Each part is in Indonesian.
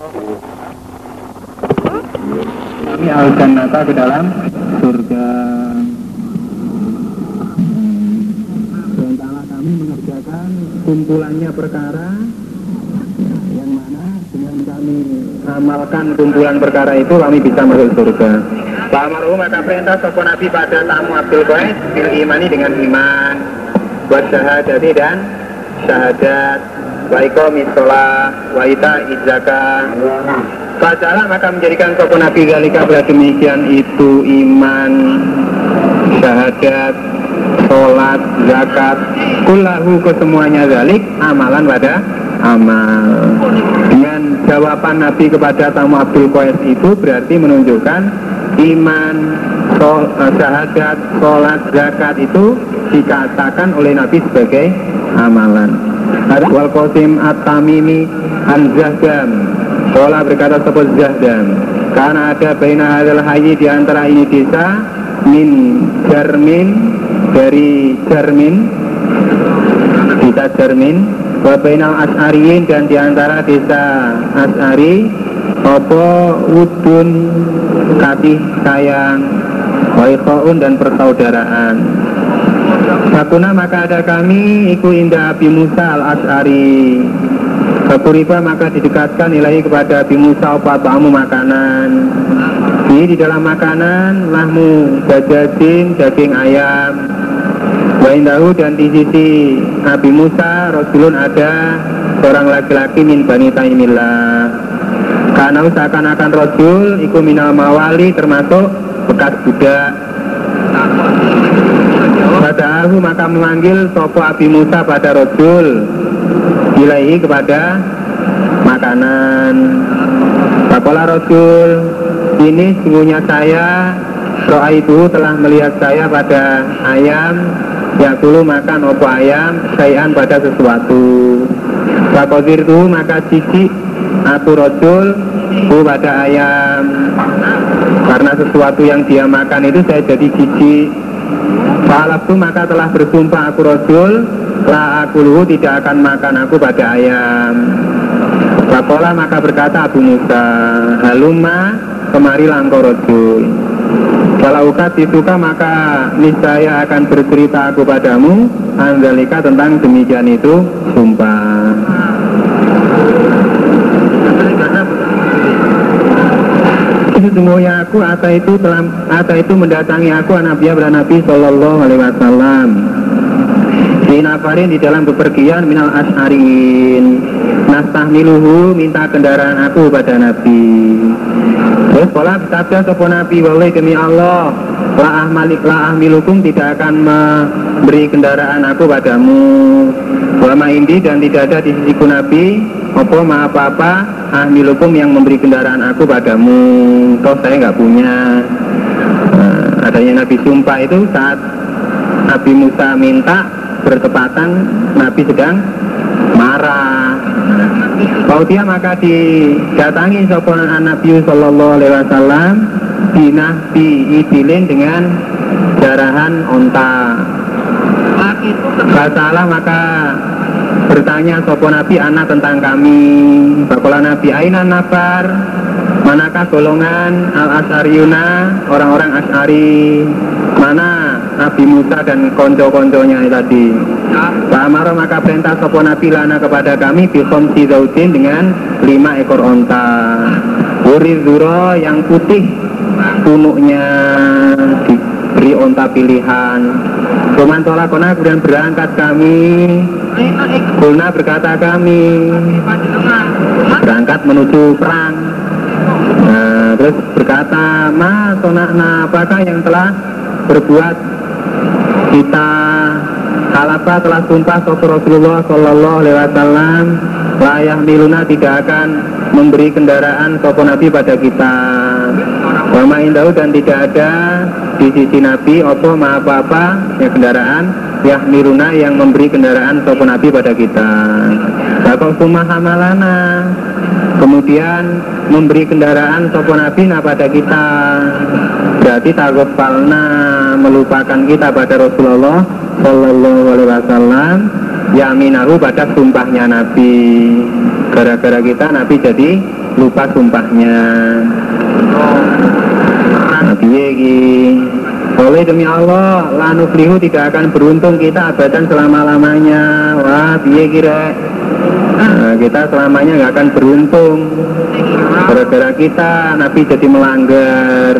Kami al jannata ke dalam surga. Sementara kami mengerjakan kumpulannya perkara yang mana dengan kami amalkan kumpulan perkara itu kami bisa masuk surga. Pak Amaru maka perintah sopo Nabi pada tamu Abdul Qais bil imani dengan iman buat syahadati dan syahadat wa iqamis sholah wa ita izaka Fasalah maka menjadikan sopo Nabi Galika pada demikian itu iman syahadat sholat zakat kullahu kesemuanya zalik amalan pada amal. Dengan jawaban Nabi kepada tamu Abdul Qais itu berarti menunjukkan iman eh, syahadat sholat zakat itu dikatakan oleh Nabi sebagai amalan wal qasim at-tamimi an zahdam. Kola berkata sebut zahdam Karena ada baina hadal hayi di antara ini desa Min jarmin Dari jarmin Desa jarmin Wabainal as'ariyin dan di antara desa as'ari Opo wudun kasih sayang Waikhoun dan persaudaraan Sakuna maka ada kami Iku indah Abi Musa al-As'ari Fakuriba maka didekatkan ilahi kepada Abi Musa Opa tamu makanan. Ini di dalam makanan Lahmu dajajin daging ayam. Waindahu dan di sisi Nabi Musa Rasulun ada seorang laki-laki min Bani Taimillah. Karena seakan-akan Rasul Iku minal mawali termasuk bekas budak Padahal maka memanggil Sopo Abi Musa pada Rasul. Ilaihi kepada makanan. Pakola Rasul Ini sungguhnya saya Roa itu telah melihat saya pada ayam. Ya dulu makan opo ayam Sayan pada sesuatu. Pakodir itu maka cici Aku Rasul Ku pada ayam. Karena sesuatu yang dia makan itu saya jadi cici Falaftu maka telah bersumpah aku Rasul La aku luhu tidak akan makan aku pada ayam. Pakola maka berkata Abu Musa Halumma kemari langkau Rasul. Kalau ukat disuka maka niscaya akan bercerita aku padamu. Anzalika tentang demikian itu sumpah Sesungguhnya aku Ata itu telah Ata itu mendatangi aku Nabi Nabi Sallallahu Alaihi Wasallam. Di nafarin di dalam bepergian minal asharin. Nastahmiluhu minta kendaraan aku pada Nabi. Terus pola sabda sopo Nabi walai demi Allah la ahmalik la ahmilukum tidak akan memberi kendaraan aku padamu Wama indi dan tidak ada di sisiku Nabi Opo ma apa-apa ahmilukum yang memberi kendaraan aku padamu Toh saya nggak punya nah, Adanya Nabi sumpah itu saat Nabi Musa minta bertepatan Nabi sedang marah. Kalau dia maka didatangi soponan Nabi Sallallahu Alaihi Wasallam dinahbi idilin dengan jarahan onta. Basalah maka bertanya sopo Nabi anak tentang kami. Bakola Nabi Aina Nafar manakah golongan al asariuna orang-orang asari? Mana Nabi Musa dan konco-konconya tadi? Pak Amaro maka perintah sopo Nabi lana kepada kami Bikom Zaudin dengan lima ekor onta. Uri Zuro yang putih punuknya diberi onta pilihan. Kuman tolak kona kemudian berangkat kami Guna berkata kami Berangkat menuju perang. Nah, terus berkata, Ma, sonakna, apakah yang telah berbuat kita Kalapa telah sumpah sopo Rasulullah Sallallahu Alaihi Wasallam? Layah miluna tidak akan memberi kendaraan sopo Nabi pada kita Wama indahu dan tidak ada di sisi Nabi Opo ma apa-apa ya kendaraan Yah miluna yang memberi kendaraan sopo Nabi pada kita. Bakal sumah hamalana? Kemudian memberi kendaraan sopo Nabi nah pada kita. Berarti tagofalna melupakan kita pada Rasulullah Sallallahu Alaihi Wasallam Yaminahu pada sumpahnya Nabi. Gara-gara kita Nabi jadi lupa sumpahnya Nabi iki boleh demi Allah lanu flihu tidak akan beruntung kita abadan selama-lamanya. Wah biye kira nah, kita selamanya nggak akan beruntung. Gara-gara kita Nabi jadi melanggar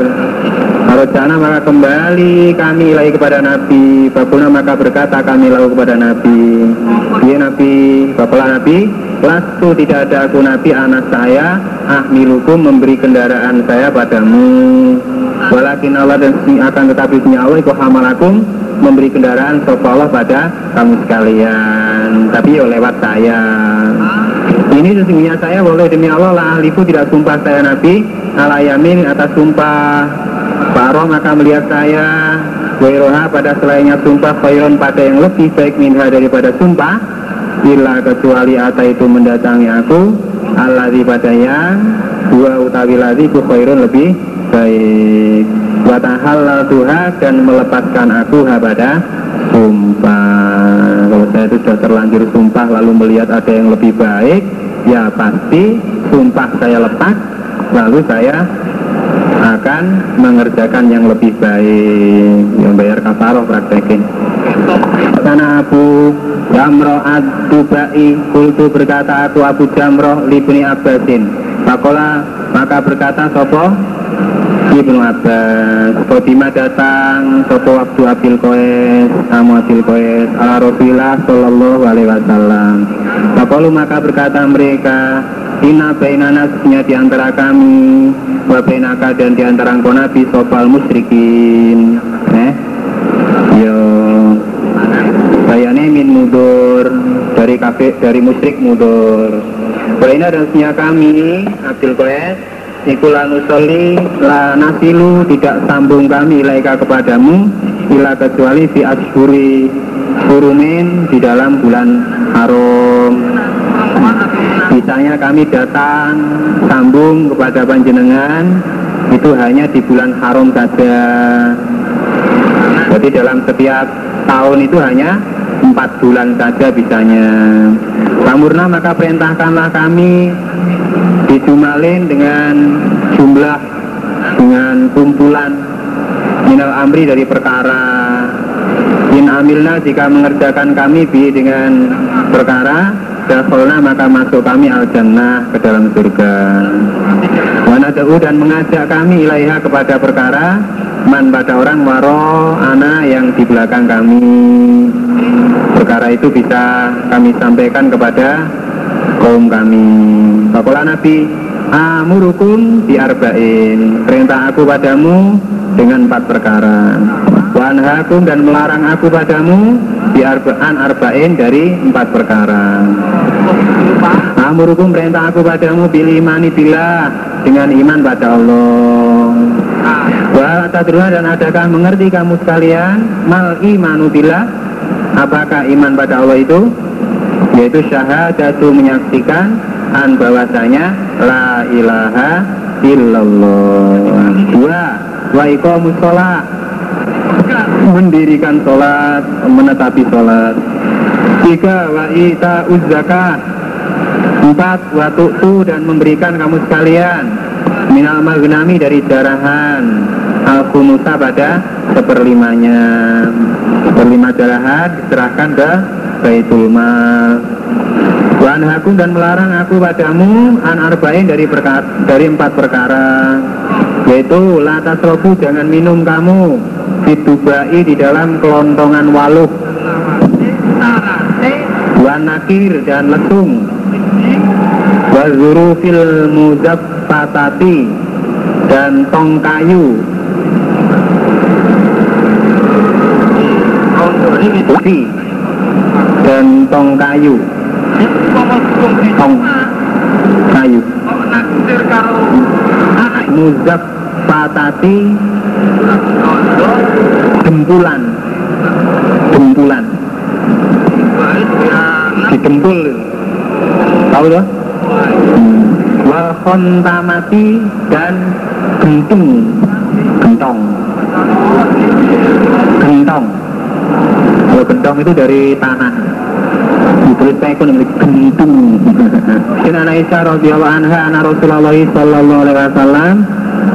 kalau jana maka kembali kami lagi kepada Nabi. Babuna maka berkata kami lalu kepada Nabi. Iya Nabi. Bapalah Nabi. Lastu tidak ada aku Nabi. Anak saya Ahmilukum memberi kendaraan saya padamu. Walakin Allah dan akan tetapi punya Allah Iku hamalakum memberi kendaraan Allah pada kamu sekalian. Tapi yo lewat saya. Ini sesungguhnya saya boleh demi Allah lah ahliku tidak sumpah saya Nabi. Alayamin atas sumpah Faro maka melihat saya Wairoha pada selainnya sumpah Khairon pada yang lebih baik minha daripada sumpah Bila kecuali ata itu mendatangi aku Alladhi pada yang Dua utawi ladhi ku khairun lebih baik. Watahal tuha dan melepaskan aku pada sumpah. Kalau saya itu sudah terlanjur sumpah lalu melihat ada yang lebih baik Ya pasti sumpah saya lepas Lalu saya akan mengerjakan yang lebih baik. Yang bayar kafaroh praktekin. Karena Abu Jamroh ad-Dubai Kultu berkata aku Abu Jamroh Libni Abbasin. Pakola maka berkata Sopo? Ibnu Abbas. Kodima datang Sopo waktu Abil Koes Kamu Abil Koes Ala Rasulullah Sallallahu Alaihi Wasallam. Pakolu maka berkata mereka Ina bainana di antara kami Wa dan di antara engkau Nabi Sopal musyrikin. Eh? Yo. Bayane min mudur Dari kafe dari musyrik mudur. Baina dan kami Abdul Qais Iku lanusoli la nasilu tidak sambung kami ilaika kepadamu Ila kecuali fi ashuri Hurumin di dalam bulan haram Misalnya kami datang sambung kepada panjenengan itu hanya di bulan haram saja. Jadi dalam setiap tahun itu hanya empat bulan saja bisanya. Samurna maka perintahkanlah kami dijumalin dengan jumlah dengan kumpulan minal amri dari perkara in amilna jika mengerjakan kami bi dengan perkara Dakholna maka masuk kami al jannah ke dalam surga. Wanada'u dan mengajak kami ilaiha kepada perkara Man pada orang waro ana yang di belakang kami. Perkara itu bisa kami sampaikan kepada kaum kami. Bakulah Nabi Amurukum diarba'in Perintah aku padamu dengan empat perkara Wanhakum dan melarang aku padamu di arba'an arba'in dari empat perkara. Amurukum perintah aku padamu pilih imani bila dengan iman pada Allah. Wa dan adakah mengerti kamu sekalian? Mal imanu bila apakah iman pada Allah itu? Yaitu syahadatu menyaksikan an bahwasanya la ilaha illallah. Dua wa iqamus sholat mendirikan sholat menetapi sholat. Tiga wa ita zakat empat wa tu'tu dan memberikan kamu sekalian. Minal magnami dari jarahan. Al kunusa pada seperlimanya. Seperlima jarahan diserahkan ke Baitul Mal. Wan hakum dan melarang aku padamu an arba'in dari perkara, dari empat perkara yaitu latas jangan minum kamu ditubai di dalam kelontongan waluh. Wan nakir dan lesung wazuru fil muzab patati dan tong kayu. Dan tong kayu. Tong kayu. Muzab patati dempulan dempulan didempul tahu loh hmm. wal khontamati dan gentung gentong. Gentong. Kalau gentong itu dari tanah. Saya pun memiliki gentung Sin Aisyah radhiyallahu anha ana Rasulullah sallallahu alaihi wasallam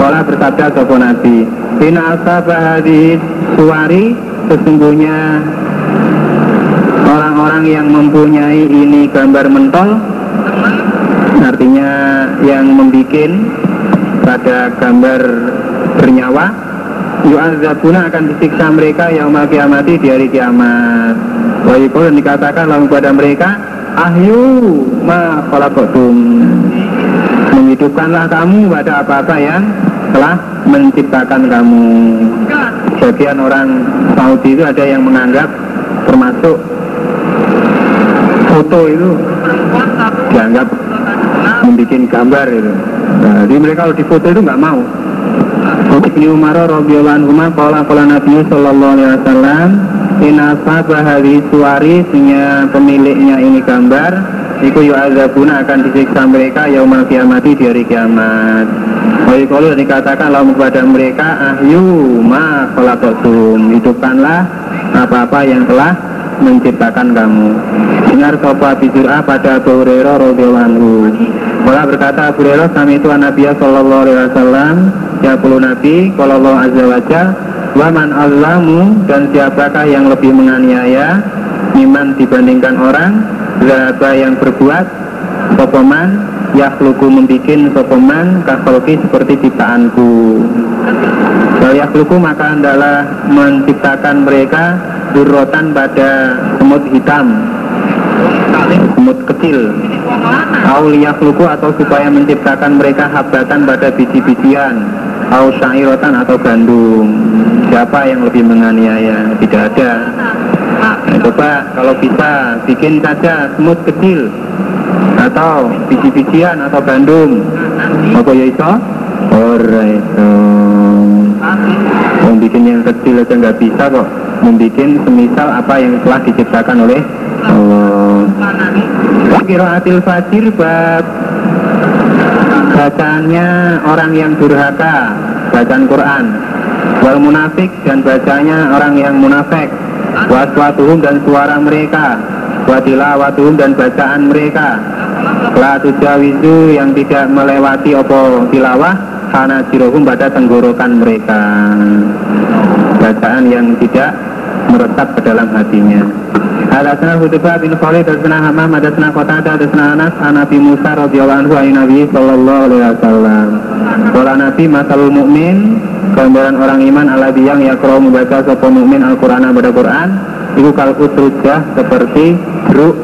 Kala bersabda sapa Nabi Bina asabah hadis suwari Sesungguhnya Orang-orang yang mempunyai ini gambar mentol Artinya yang membuat pada gambar bernyawa Yu'adzabuna akan disiksa mereka yang kiamati di hari kiamat. Wahyu dikatakan lalu kepada mereka Ahyu ma khalaqatum Menghidupkanlah kamu pada apa-apa yang telah menciptakan kamu Sebagian orang Saudi itu ada yang menganggap termasuk foto itu dianggap membuat gambar itu. Nah, jadi mereka kalau difoto itu nggak mau. Ibnu Umar radhiyallahu anhu qala qala Nabi sallallahu alaihi wasallam Inna bahari suari punya pemiliknya ini gambar Iku yu'adzabuna akan disiksa mereka yaumal kiamati di hari kiamat Wa kalau dikatakan lalu kepada mereka Ahyu ma khalaqatum. Hidupkanlah apa-apa yang telah menciptakan kamu. Dengar sopa bisurah pada Abu Hurairah radhiyallahu Bola berkata Abu Hurairah kami itu Nabi sallallahu alaihi wasallam Ya puluh Nabi kalau Allah azza wa Waman Allamu dan siapakah yang lebih menganiaya Iman dibandingkan orang? Zaba yang berbuat Sopoman Yakhluku membikin sopoman Kakholki seperti ciptaanku. Yakhluku maka adalah Menciptakan mereka Durrotan pada semut hitam. Semut kecil. Auliyakluku atau supaya menciptakan mereka habatan pada biji-bijian. Au syairotan atau gandum. Siapa yang lebih menganiaya? Tidak ada. Nah, Coba kalau bisa bikin saja semut kecil Atau biji-bijian atau gandum. Apa ya itu? Ora itu. Membikin yang kecil aja nggak bisa kok. Membikin semisal apa yang telah diciptakan oleh Allah. Kiraatil fajir bab bacaannya orang yang durhaka bacaan Quran. Wal munafik dan bacanya orang yang munafik. Waswatuhum dan suara mereka watilawatuhum dan bacaan mereka. La tujawizu yang tidak melewati opo tilawah karena jirohum pada tenggorokan mereka. Bacaan yang tidak meretap ke dalam hatinya. Hadasna Hudibah bin Khalid Hadasna Hamam Hadasna Qatada Hadasna Anas An Nabi Musa radhiyallahu anhu An Nabi sallallahu alaihi wasallam. Kala Nabi masalul mukmin gambaran orang iman ala yang yakrau membaca sapa mukmin Al-Qur'an pada Quran itu kalku serujah seperti jeruk.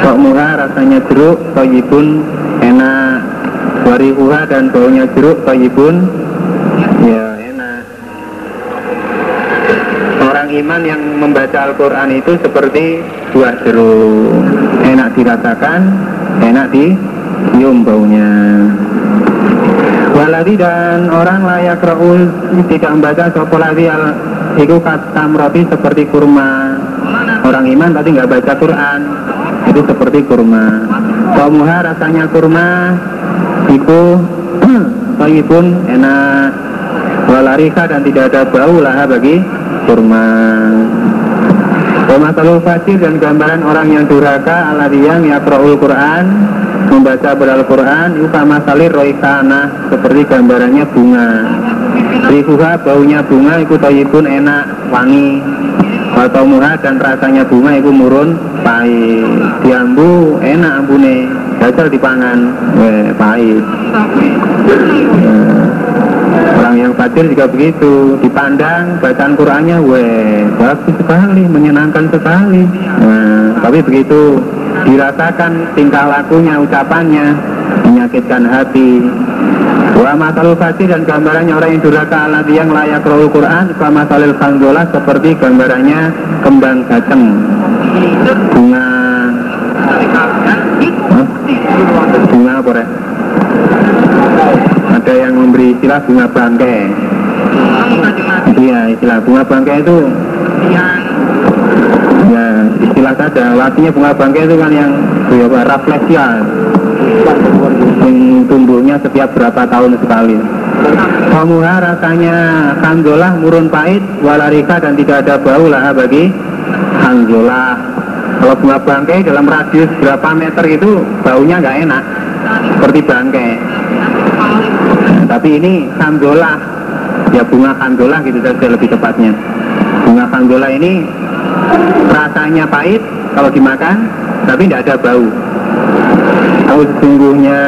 Kok muha rasanya jeruk toyibun enak. Warihuha dan baunya jeruk toyibun. Ya iman yang membaca Al-Quran itu seperti buah jeruk. Enak dirasakan enak dicium baunya. Waladi dan orang layak raul tidak membaca sopoladi al itu roti seperti kurma. Orang iman tadi nggak baca Quran. Itu seperti kurma. Kamuha rasanya kurma itu pun enak. Walarika dan tidak ada bau lah bagi kurma. Wamasalul fasir dan gambaran orang yang durhaka Aladiyang yakra'ul Quran Membaca beral Quran Yuka masalir roikana Seperti gambarannya bunga Rihuha baunya bunga Iku toyibun enak, wangi. Atau muha dan rasanya bunga Iku murun, pahit. Diambu enak ambune. Gagal dipangan, Weh, pahit. Orang yang fatir juga begitu, dipandang bacaan Qurannya, weh, bagus sekali, menyenangkan sekali. Nah, tapi begitu dirasakan tingkah lakunya, ucapannya, menyakitkan hati. Wa masalul fatir dan gambarannya orang yang durhaka alat yang layak rohul Quran, wa masalul khangdolah seperti gambarannya kembang gaceng, bunga, bunga apa ya? ada yang memberi istilah bunga bangkai. Iya istilah bunga bangkai itu. Ya istilah saja. Artinya bunga bangkai itu kan yang ya, refleksial yang tumbuhnya setiap berapa tahun sekali Kamuha rasanya hangzolah murun pahit walarika dan tidak ada bau lah bagi hangzolah Kalau bunga bangkai dalam radius berapa meter itu baunya nggak enak, seperti bangkai. Nah, tapi ini kandola, ya bunga kandola gitu saja lebih tepatnya. Bunga kandola ini rasanya pahit kalau dimakan, tapi tidak ada bau. Tahu sesungguhnya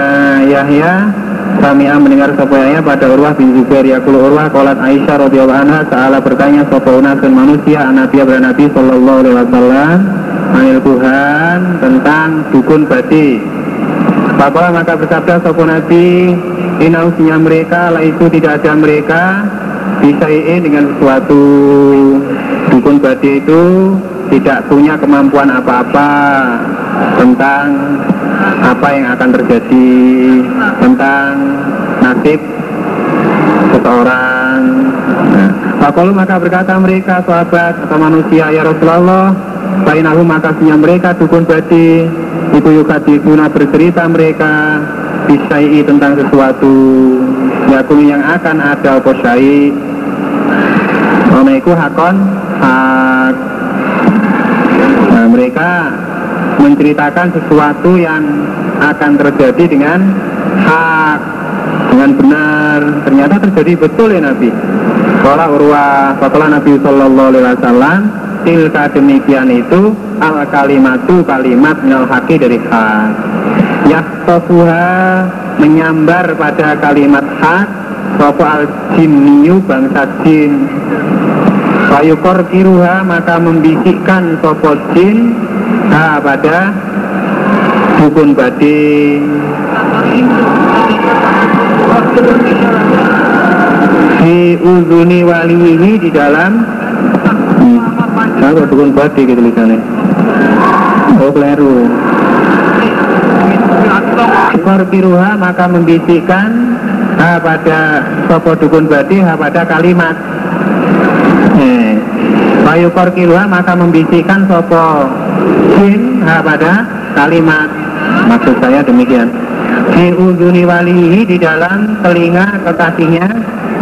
Yahya. Sami'ah mendengar sopaya pada Urwah bin Zubair. Yakul Urwah Kolat Aisyah radhiyallahu anha Ta'ala bertanya sopona dan manusia Nabi Nabi Sallallahu alaihi wasallam Anil Tuhan tentang dukun badi Bapak maka bersabda sopo Nabi Inausinya mereka lah itu tidak ada mereka Bisai'in dengan sesuatu Dukun badi itu tidak punya kemampuan apa-apa Tentang apa yang akan terjadi tentang nasib seseorang. Nah, maka berkata mereka sahabat atau manusia ya Rasulullah Bainahu maka sinya mereka dukun badi Iku yukadikuna bercerita mereka Bisai tentang sesuatu. Yakun yang akan ada apa syai? Omaiku hakon hak. Nah mereka menceritakan sesuatu yang akan terjadi dengan hak dengan benar. Ternyata terjadi betul ya Nabi. Kalau urwah setelah Nabi Sallallahu Alaihi Wasallam tilka demikian itu al kalimatu kalimat minal haki dari hak. Yaktofuha menyambar pada kalimat hak sopo al jinniyu bangsa jin. Fayukor kiruha maka membisikkan sopo jin ha pada dukun badi. Di uzuni wali ini di dalam. Hmm, apa dukun badi gitu tulisannya oh keliru. Korpiruha maka membisikkan. Ha pada sopo dukun badi ha pada kalimat. Eh, Bayu korkiruha maka membisikkan sopo jin ha pada kalimat. Maksud saya demikian. Di ujuni wali di dalam telinga kekasihnya.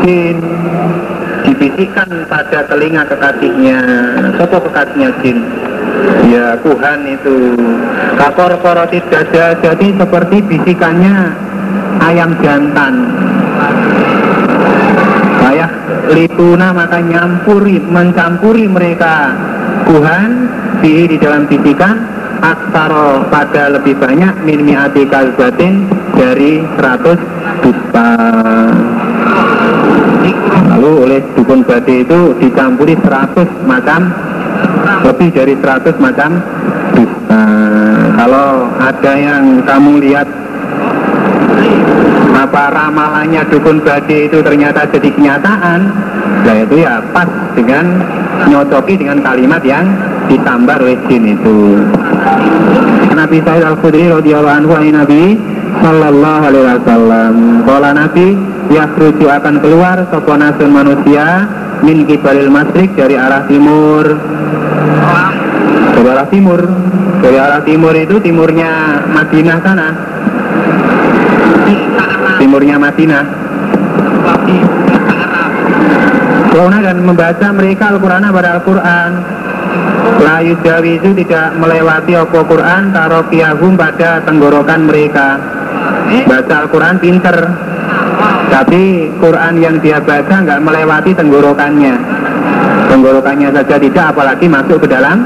Jin dibisikkan pada telinga kekasihnya. Sopo kekasihnya jin? Ya Tuhan itu. Kakor korotit dada jadi seperti bisikannya ayam jantan. Saya lituna maka nyampuri mencampuri mereka Tuhan di di dalam bisikan aksaro pada lebih banyak min mi'ati kalbatin dari 100 dusta lalu oleh dukun badi itu dicampuri 100 macam lebih dari 100 macam dusta kalau ada yang kamu lihat apa ramalannya dukun badi itu ternyata jadi kenyataan ya itu ya pas dengan nyocoki dengan kalimat yang ditambah oleh jin itu. Nabi Sa'id Al-Khudri radhiyallahu anhu Nabi sallallahu alaihi wasallam. Kala Nabi yakhruju akan keluar sapa nasun manusia min kibalil masrik dari arah timur. Dari arah timur. Dari arah timur itu timurnya Madinah sana. Timurnya Madinah Corona dan membaca mereka Al-Quran pada Al-Quran. Layu Jawi itu tidak melewati Opo Quran Tarokiyahum pada tenggorokan mereka. Baca Al-Quran pinter. Tapi Quran yang dia baca nggak melewati tenggorokannya. Tenggorokannya saja tidak apalagi masuk ke dalam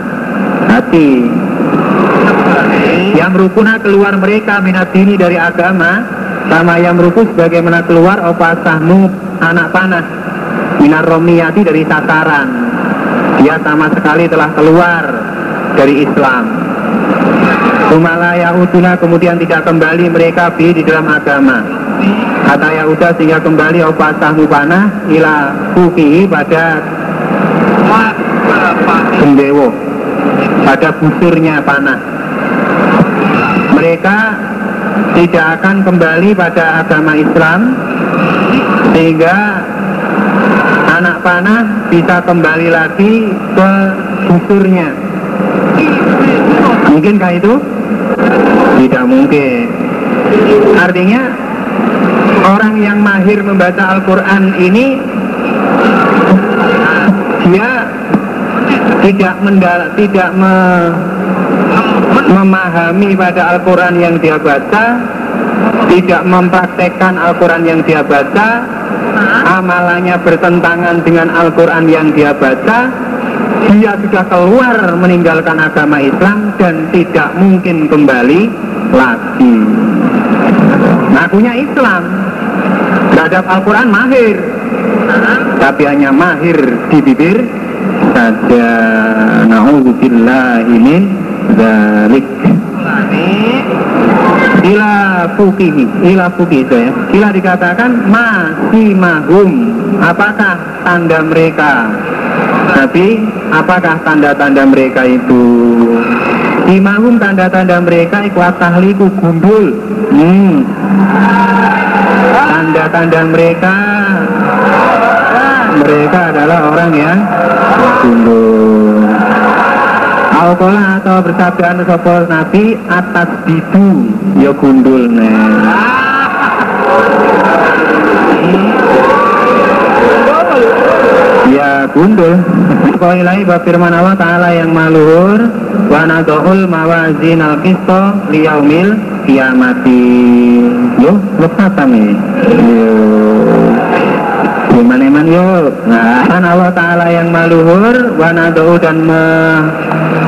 hati. Yang rukuna keluar mereka minat ini dari agama. Sama yang rukus bagaimana keluar opasahmu anak panah minar romniyati dari sasaran dia sama sekali telah keluar dari Islam. Umala Yahuduna kemudian tidak kembali mereka bi di dalam agama. Kata Yahuda sehingga kembali opasah mubana ila kuki pada gendewo pada busurnya panah. Mereka tidak akan kembali pada agama Islam sehingga anak panah bisa kembali lagi ke busurnya mungkinkah itu? tidak mungkin artinya orang yang mahir membaca Al-Quran ini dia tidak mendal tidak me, memahami pada Al-Quran yang dia baca tidak mempraktekkan Al-Quran yang dia baca amalannya bertentangan dengan Al-Quran yang dia baca dia sudah keluar meninggalkan agama Islam dan tidak mungkin kembali lagi. Ngakunya Islam. Terhadap Al-Quran mahir. Tapi hanya mahir di bibir saja. Na'udzubillahi min dzalik ila fukihi ila fuki itu ya. Ila dikatakan masih mahum apakah tanda mereka? Tapi apakah tanda-tanda mereka itu? Imahum tanda-tanda mereka ikhwat tahliku gundul. Hmm. Tanda-tanda mereka Mereka adalah orang yang gundul Alkola atau bersabda sopo nabi atas bidu ya gundul nih ya gundul. Qailai firman Allah Ta'ala yang maluhur Wa nadohul mawazin al-kisto liyaumil kiamati. Yo, lepas kami. Yo Gimana eman yo Nah, kan Allah Ta'ala yang maluhur Wa nadohu dan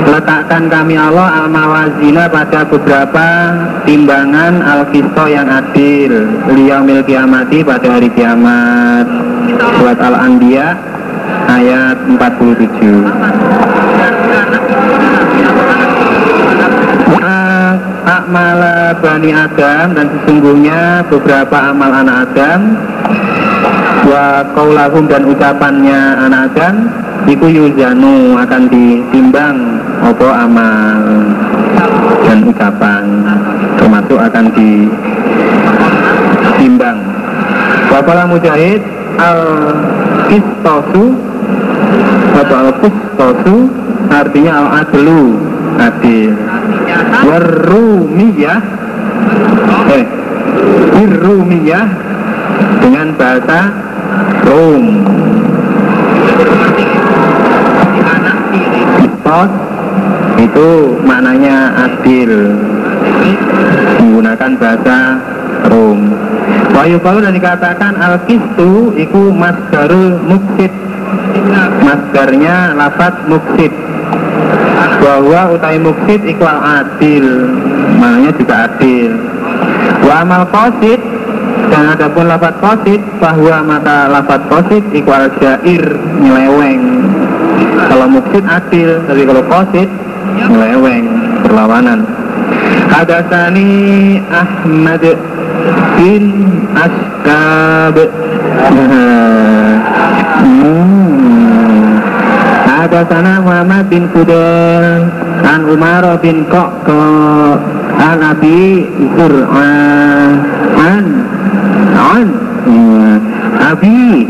meletakkan kami Allah al-mawazina pada beberapa timbangan al-kisto yang adil. Liyaumil kiamati pada hari kiamat. Buat al-anbiya ayat 47 Akmala Bani Adam dan sesungguhnya beberapa amal anak Adam wa kaulahum dan ucapannya anak Adam iku yuzanu akan ditimbang opo amal dan ucapan termasuk akan ditimbang. Bapalah Mujahid al kistosu atau al-kustosu artinya al-adlu adil. Warumiyah eh irumiyah dengan bahasa Rom Kistos itu maknanya adil. Menggunakan bahasa Rom Wayu kalau dan dikatakan al-kistu iku masdarul muksid masdarnya lafat muksid bahwa utai muksid ikhwal adil. Maknanya juga adil. Wa amal kosid dan adapun lafat kosid bahwa mata lafat kosid ikhwal jair nyeleweng kalau muksid adil tapi kalau kosid nyeleweng berlawanan. Hadasani Ahmad bin Askab. Ada sana Muhammad bin Fudel An Umar bin Kok An Abi Zur'an An An Abi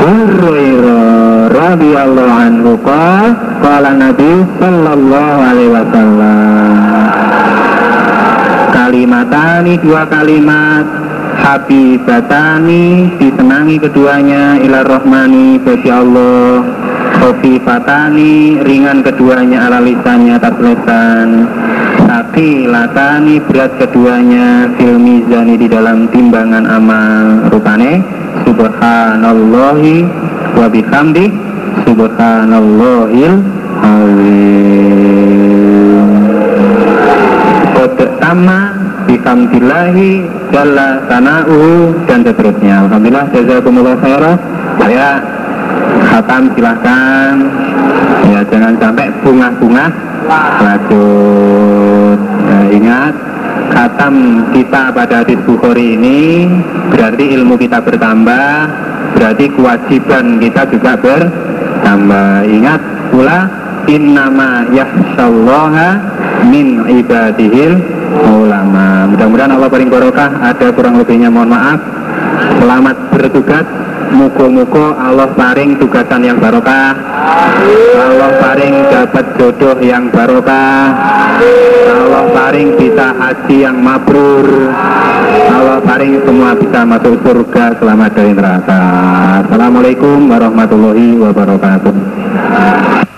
Hurairah radhiyallahu anhu qala qala Nabi sallallahu alaihi wasallam. Kalimatani dua kalimat. Habibatani disenangi keduanya ilar rohmani bagi Allah Kofi fatani ringan keduanya ala lisannya atas lesan. Tapi latani berat keduanya fil mizani di dalam timbangan amal. Rupane Subhanallahi wa bihamdi Subhanallahil azim. Kode tama bihamdillahi jalla sana'u dan seterusnya. Alhamdulillah jazakumullah khairan. Saya khatam silahkan. Ya jangan sampai bunga-bunga lanjut nah, ingat khatam kita pada hadis Bukhari ini berarti ilmu kita bertambah berarti kewajiban kita juga bertambah. Ingat pula innama yahsyallaha min ibadihil ulama. Mudah-mudahan Allah paling barokah. Ada kurang lebihnya mohon maaf. Selamat bertugas muko-muko Allah paring tugasan yang barokah. Allah paring dapat jodoh yang barokah. Allah paring bisa haji yang mabrur. Allah paring semua bisa masuk surga selamat dari neraka. Assalamualaikum warahmatullahi wabarakatuh